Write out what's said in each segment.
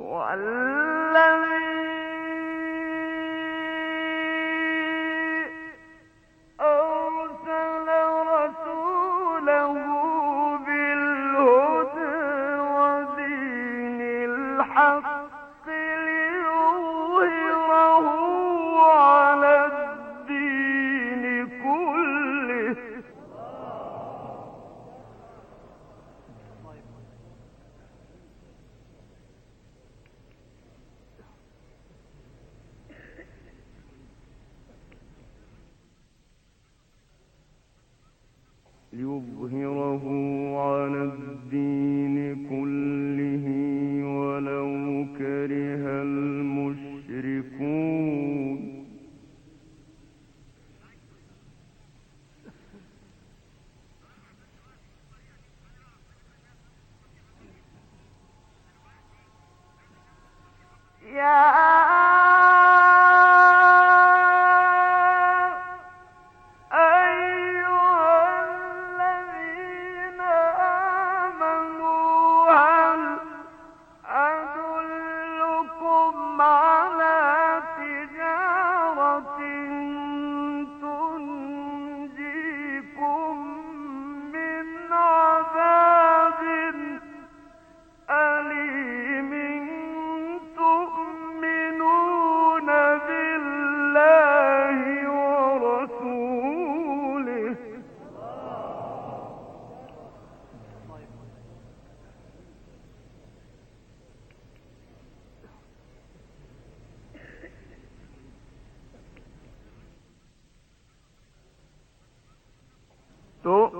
والذي Tú.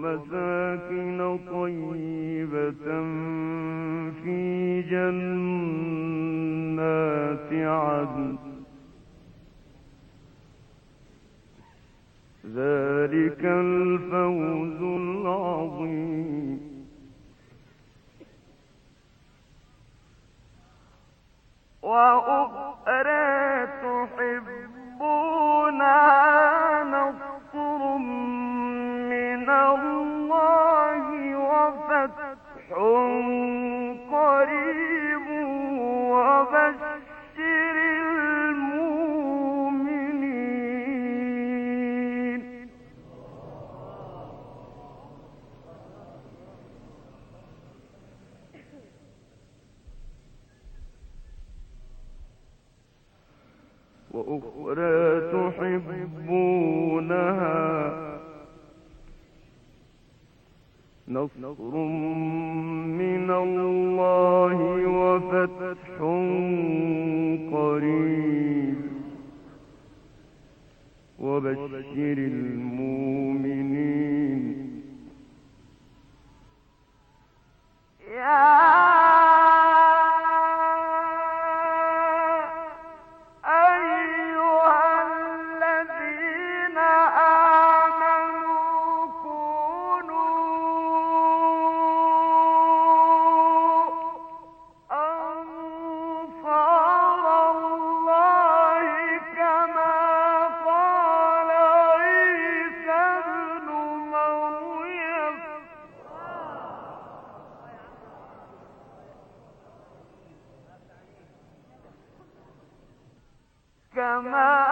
ومساكن طيبة في جنات عدن. ذلك الفوز العظيم. وأخرى تحبونها وأخرى تحبونها نصر من الله وفتح قريب. ما